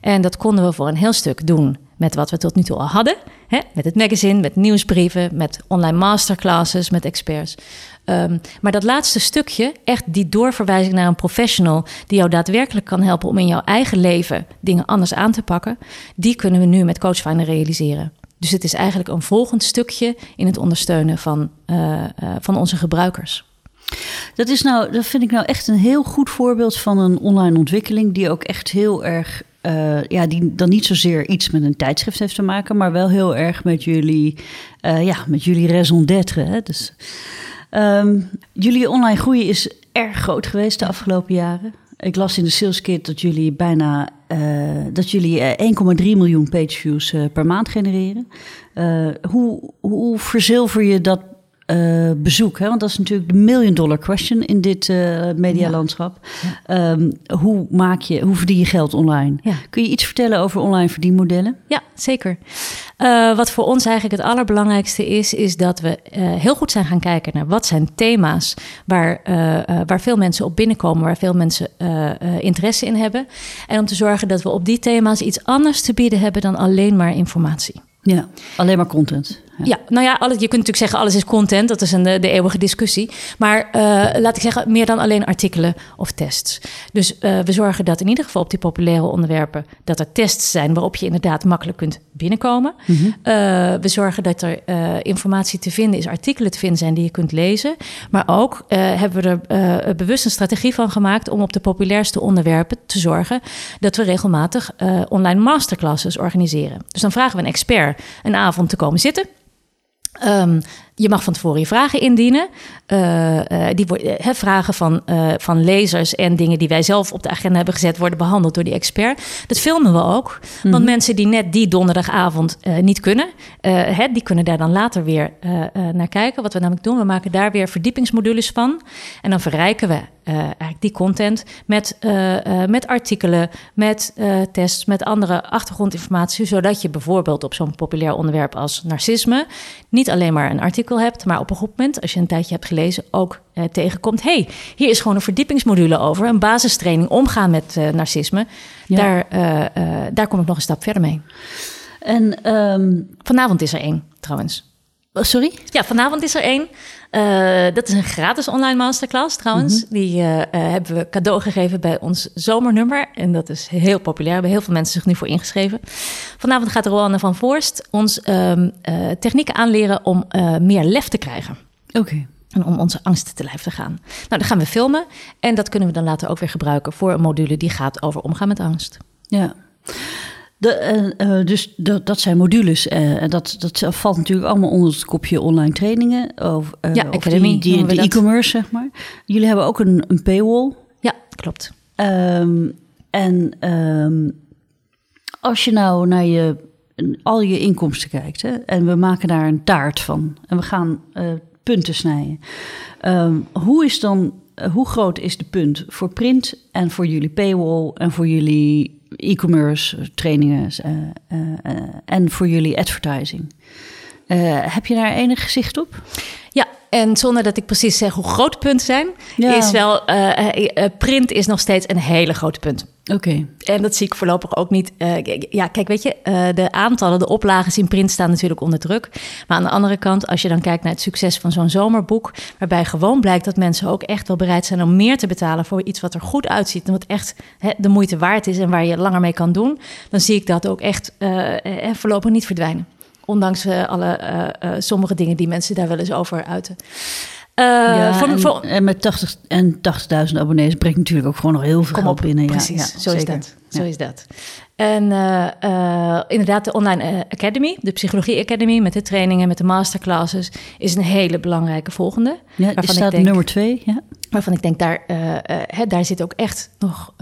En dat konden we voor een heel stuk doen met wat we tot nu toe al hadden. Hè? Met het magazine, met nieuwsbrieven, met online masterclasses, met experts. Um, maar dat laatste stukje, echt die doorverwijzing naar een professional die jou daadwerkelijk kan helpen om in jouw eigen leven dingen anders aan te pakken, die kunnen we nu met Coachfinder realiseren. Dus het is eigenlijk een volgend stukje in het ondersteunen van, uh, uh, van onze gebruikers. Dat, is nou, dat vind ik nou echt een heel goed voorbeeld van een online ontwikkeling die ook echt heel erg uh, ja, die dan niet zozeer iets met een tijdschrift heeft te maken, maar wel heel erg met jullie, ja, met jullie raison d'être. Dus, um, jullie online groei is erg groot geweest de afgelopen jaren. Ik las in de sales kit dat jullie bijna uh, dat jullie 1,3 miljoen page views per maand genereren. hoe, hoe verzilver je dat uh, bezoek? Hè? Want dat is natuurlijk de million dollar question in dit uh, medialandschap. Ja. Ja. Um, hoe, maak je, hoe verdien je geld online? Ja. Kun je iets vertellen over online verdienmodellen? Ja, zeker. Uh, wat voor ons eigenlijk het allerbelangrijkste is, is dat we heel goed zijn gaan kijken naar wat zijn thema's waar, waar veel mensen op binnenkomen, waar veel mensen interesse in hebben. En om te zorgen dat we op die thema's iets anders te bieden hebben dan alleen maar informatie. Ja, alleen maar content. Ja, nou ja, alles, je kunt natuurlijk zeggen alles is content. Dat is een, de, de eeuwige discussie. Maar uh, laat ik zeggen, meer dan alleen artikelen of tests. Dus uh, we zorgen dat in ieder geval op die populaire onderwerpen... dat er tests zijn waarop je inderdaad makkelijk kunt binnenkomen. Mm -hmm. uh, we zorgen dat er informatie te vinden is, artikelen te vinden zijn die je kunt lezen. Maar ook hebben we er bewust een strategie van gemaakt... om op de populairste onderwerpen te zorgen... dat we regelmatig online masterclasses organiseren. Dus dan vragen we een expert een avond te komen zitten... Um, je mag van tevoren je vragen indienen. Uh, uh, die uh, vragen van, van lezers en dingen die wij zelf op de agenda hebben gezet, worden behandeld door die expert. Dat filmen we ook. Mm -hmm. Want mensen die net die donderdagavond niet kunnen, die kunnen daar dan later weer naar kijken. Wat we namelijk doen, we maken daar weer verdiepingsmodules van. En dan verrijken we eigenlijk die content met, met artikelen, met tests, met andere achtergrondinformatie. Zodat je bijvoorbeeld op zo'n populair onderwerp als narcisme niet alleen maar een artikel hebt, maar op een goed moment, als je een tijdje hebt gelezen, ook eh, tegenkomt: hey, hier is gewoon een verdiepingsmodule over, een basistraining omgaan met uh, narcisme. Ja. Daar, uh, daar kom ik nog een stap verder mee. En um... vanavond is er één, trouwens. Sorry? Ja, vanavond is er één. Uh, dat is een gratis online masterclass trouwens. Mm -hmm. Die uh, uh, hebben we cadeau gegeven bij ons zomernummer. En dat is heel populair. Hebben heel veel mensen zich nu voor ingeschreven. Vanavond gaat Roanne van Voorst ons um, technieken aanleren om meer lef te krijgen. Oké. Okay. En om onze angsten te lijf te gaan. Nou, dan gaan we filmen. En dat kunnen we dan later ook weer gebruiken voor een module die gaat over omgaan met angst. Ja. De, uh, uh, dus dat, dat zijn modules. En uh, dat, dat valt natuurlijk allemaal onder het kopje online trainingen. Of, ja, of die, die, de e-commerce, zeg maar. Jullie hebben ook een, een paywall. Ja, klopt. Um, en um, als je nou naar je, al je inkomsten kijkt... Hè, en we maken daar een taart van... en we gaan punten snijden. Um, hoe is dan... hoe groot is de punt voor print en voor jullie paywall en voor jullie e-commerce trainingen uh, uh, en voor jullie advertising. heb je daar enig gezicht op? Ja, en zonder dat ik precies zeg hoe groot punten zijn, ja. is wel print is nog steeds een hele grote punt. Oké. En dat zie ik voorlopig ook niet. Uh, ja, kijk, weet je, uh, de aantallen, de oplages in print staan natuurlijk onder druk. Maar aan de andere kant, als je dan kijkt naar het succes van zo'n zomerboek, waarbij gewoon blijkt dat mensen ook echt wel bereid zijn om meer te betalen voor iets wat er goed uitziet en wat echt de moeite waard is en waar je langer mee kan doen, dan zie ik dat ook echt uh, voorlopig niet verdwijnen. Ondanks alle sommige dingen die mensen daar wel eens over uiten. Uh, ja, voor, en, voor, en, met 80 en 80.000 abonnees brengt natuurlijk ook gewoon nog heel veel geld binnen. Precies, ja, zo is dat. Zo is dat. En uh, uh, inderdaad, de Online Academy, de Psychologie Academy met de trainingen, met de masterclasses, is een hele belangrijke volgende. Ja, die staat denk, nummer twee. Ja. Waarvan ik denk, daar, hè, daar zit ook echt nog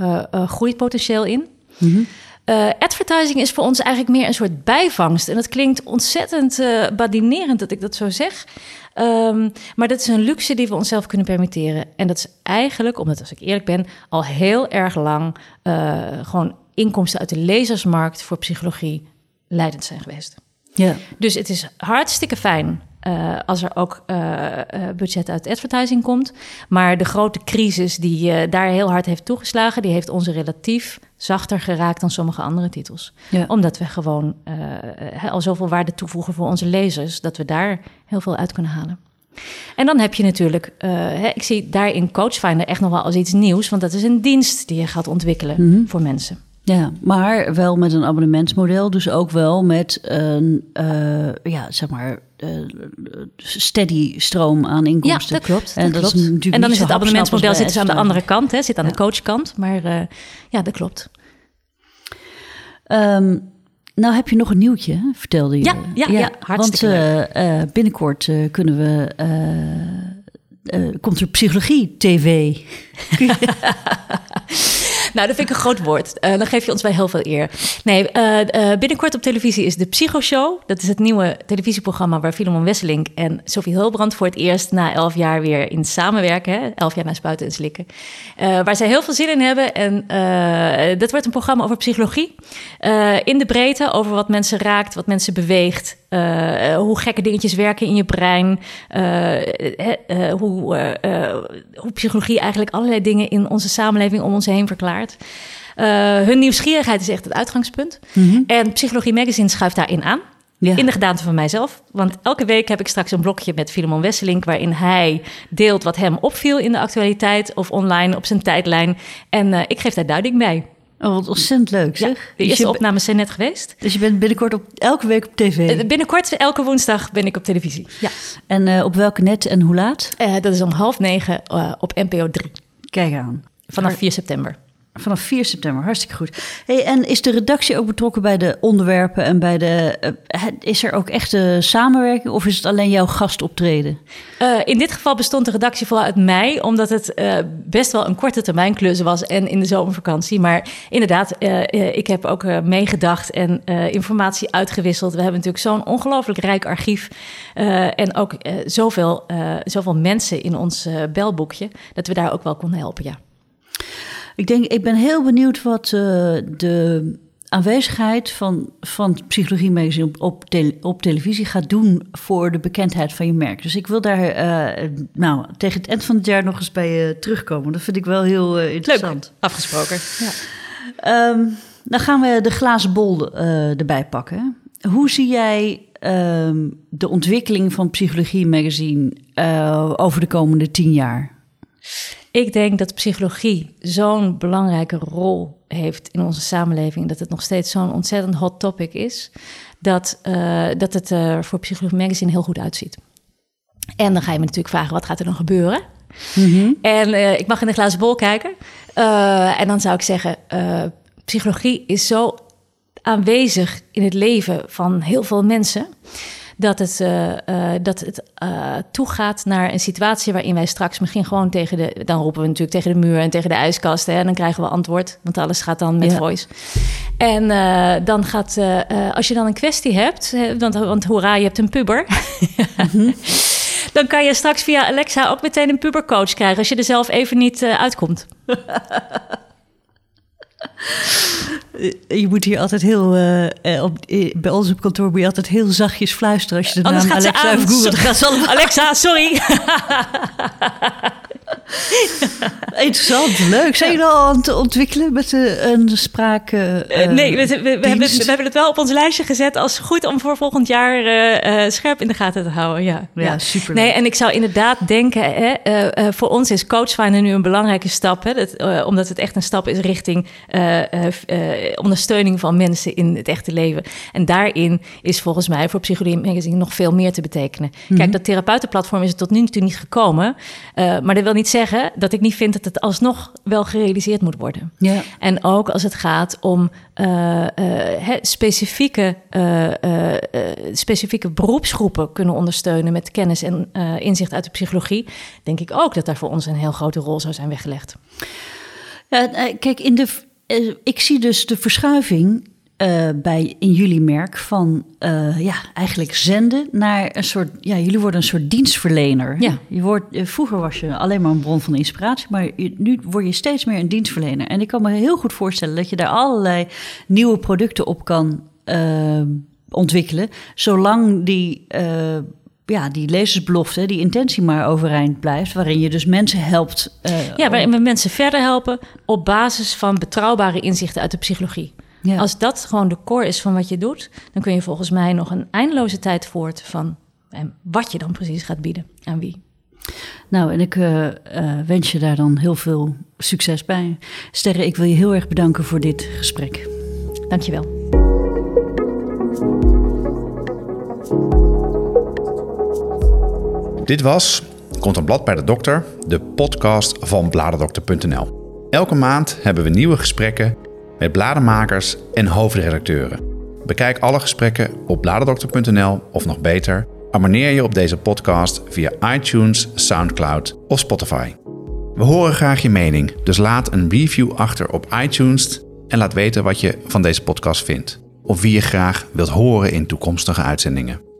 groeipotentieel in. Mm -hmm. Uh, advertising is voor ons eigenlijk meer een soort bijvangst. En dat klinkt ontzettend uh, badinerend dat ik dat zo zeg. Um, maar dat is een luxe die we onszelf kunnen permitteren. En dat is eigenlijk, omdat als ik eerlijk ben, al heel erg lang uh, gewoon inkomsten uit de lezersmarkt voor psychologie leidend zijn geweest. Ja. Dus het is hartstikke fijn uh, als er ook uh, budget uit advertising komt. Maar de grote crisis die daar heel hard heeft toegeslagen, die heeft ons relatief zachter geraakt dan sommige andere titels. Ja. Omdat we gewoon al zoveel waarde toevoegen voor onze lezers, dat we daar heel veel uit kunnen halen. En dan heb je natuurlijk, ik zie daarin Coachfinder echt nog wel als iets nieuws, want dat is een dienst die je gaat ontwikkelen mm -hmm. voor mensen. Ja, maar wel met een abonnementsmodel. Dus ook wel met een, uh, ja, zeg maar, uh, steady stroom aan inkomsten. Ja, dat klopt. En, dat, dat is en dan is het abonnementsmodel zit dus aan de andere kant, hè, zit aan ja. de coachkant. Maar uh, ja, dat klopt. Um, nou heb je nog een nieuwtje, vertelde je. Ja, ja, ja, ja hartstikke Want binnenkort kunnen we... komt er psychologie TV. Nou, dat vind ik een groot woord. Uh, dan geef je ons wel heel veel eer. Nee, uh, uh, binnenkort op televisie is de Psychoshow. Dat is het nieuwe televisieprogramma waar Filemon Wesseling en Sophie Hulbrand voor het eerst na elf jaar weer in samenwerken. Hè? Elf jaar na spuiten en slikken. waar zij heel veel zin in hebben. En dat wordt een programma over psychologie. in de breedte, over wat mensen raakt, wat mensen beweegt. Hoe gekke dingetjes werken in je brein. hoe, hoe psychologie eigenlijk allerlei dingen in onze samenleving om ons heen verklaart. Hun nieuwsgierigheid is echt het uitgangspunt. Mm -hmm. En Psychologie Magazine schuift daarin aan. Ja. In de gedaante van mijzelf. Want elke week heb ik straks een blokje met Filemon Wesselink... waarin hij deelt wat hem opviel in de actualiteit... of online op zijn tijdlijn. En uh, ik geef daar duiding bij. Oh, wat ontzettend leuk zeg. de dus eerste opnames zijn net geweest. Dus je bent binnenkort op, elke week op tv? Uh, binnenkort, elke woensdag ben ik op televisie. Ja. En uh, op welke net en hoe laat? Uh, dat is om half negen op NPO 3. Kijk aan. Vanaf 4 september. Vanaf 4 september, hartstikke goed. Hey, en is de redactie ook betrokken bij de onderwerpen en bij de. Uh, is er ook echte samenwerking of is het alleen jouw gastoptreden? Uh, in dit geval bestond de redactie vooral uit mij, omdat het uh, best wel een korte termijn klus was en in de zomervakantie. Maar inderdaad, ik heb ook meegedacht en informatie uitgewisseld. We hebben natuurlijk zo'n ongelooflijk rijk archief en ook zoveel, zoveel mensen in ons belboekje, dat we daar ook wel konden helpen, ja. Ik denk, ik ben heel benieuwd wat uh, de aanwezigheid van, van Psychologie Magazine op, op, op, televisie gaat doen voor de bekendheid van je merk. Dus ik wil daar uh, nou, tegen het eind van het jaar nog eens bij je terugkomen. Dat vind ik wel heel uh, interessant. Leuk, afgesproken. Ja. Um, dan gaan we de glazen bol erbij pakken. Hoe zie jij um, de ontwikkeling van Psychologie Magazine over de komende tien jaar? Ik denk dat psychologie zo'n belangrijke rol heeft in onze samenleving, dat het nog steeds zo'n ontzettend hot topic is, dat, uh, dat het er voor Psychologie Magazine heel goed uitziet. En dan ga je me natuurlijk vragen, wat gaat er dan gebeuren? Mm En uh, ik mag in de glazen bol kijken. Uh, en dan zou ik zeggen, psychologie is zo aanwezig in het leven van heel veel mensen dat het, uh, uh, dat het uh, toegaat naar een situatie waarin wij straks misschien gewoon tegen de. Dan roepen we natuurlijk tegen de muur en tegen de ijskast. Hè, en dan krijgen we antwoord, want alles gaat dan met ja. voice. En dan gaat, als je dan een kwestie hebt, want, want hoera, je hebt een puber. mm-hmm. Dan kan je straks via Alexa ook meteen een pubercoach krijgen als je er zelf even niet uitkomt. Je moet hier altijd heel. Uh, op, bij ons op kantoor moet je altijd heel zachtjes fluisteren als je de naam Alexa googelt. Alexa, sorry. Interessant, leuk. Zijn jullie al aan het ontwikkelen met een spraak? Uh, nee, we, we, we, hebben, we, hebben, het wel op ons lijstje gezet als goed om voor volgend jaar uh, scherp in de gaten te houden. Ja, ja. super. Nee, en ik zou inderdaad denken, hè, voor ons is coachfinder nu een belangrijke stap. Hè, dat, omdat het echt een stap is richting ondersteuning van mensen in het echte leven. En daarin is volgens mij voor Psychologie Magazine nog veel meer te betekenen. Kijk, dat therapeutenplatform is er tot nu toe niet gekomen. maar dat wil niet zeggen dat ik niet vind dat het alsnog wel gerealiseerd moet worden. Ja. En ook als het gaat om uh, uh, specifieke, uh, specifieke beroepsgroepen kunnen ondersteunen met kennis en inzicht uit de psychologie, denk ik ook dat daar voor ons een heel grote rol zou zijn weggelegd. Ja, kijk, in de, ik zie dus de verschuiving uh, bij in jullie merk van uh, ja, eigenlijk zenden naar een soort. Ja, jullie worden een soort dienstverlener. Ja. Je wordt, uh, vroeger was je alleen maar een bron van inspiratie, maar je, nu word je steeds meer een dienstverlener. En ik kan me heel goed voorstellen dat je daar allerlei nieuwe producten op kan ontwikkelen, zolang die. ja, die lezersbelofte, die intentie maar overeind blijft, waarin je dus mensen helpt. ja, waarin we mensen verder helpen op basis van betrouwbare inzichten uit de psychologie. Ja. Als dat gewoon de core is van wat je doet, dan kun je volgens mij nog een eindeloze tijd voort van en wat je dan precies gaat bieden aan wie. Nou, en ik uh, uh, wens je daar dan heel veel succes bij. Sterre, ik wil je heel erg bedanken voor dit gesprek. Dankjewel. Dit was Komt een blad bij de dokter, de podcast van bladerdokter.nl. Elke maand hebben we nieuwe gesprekken met bladenmakers en hoofdredacteuren. Bekijk alle gesprekken op bladerdokter.nl of nog beter, abonneer je op deze podcast via iTunes, SoundCloud of Spotify. We horen graag je mening, dus laat een review achter op iTunes en laat weten wat je van deze podcast vindt. Of wie je graag wilt horen in toekomstige uitzendingen.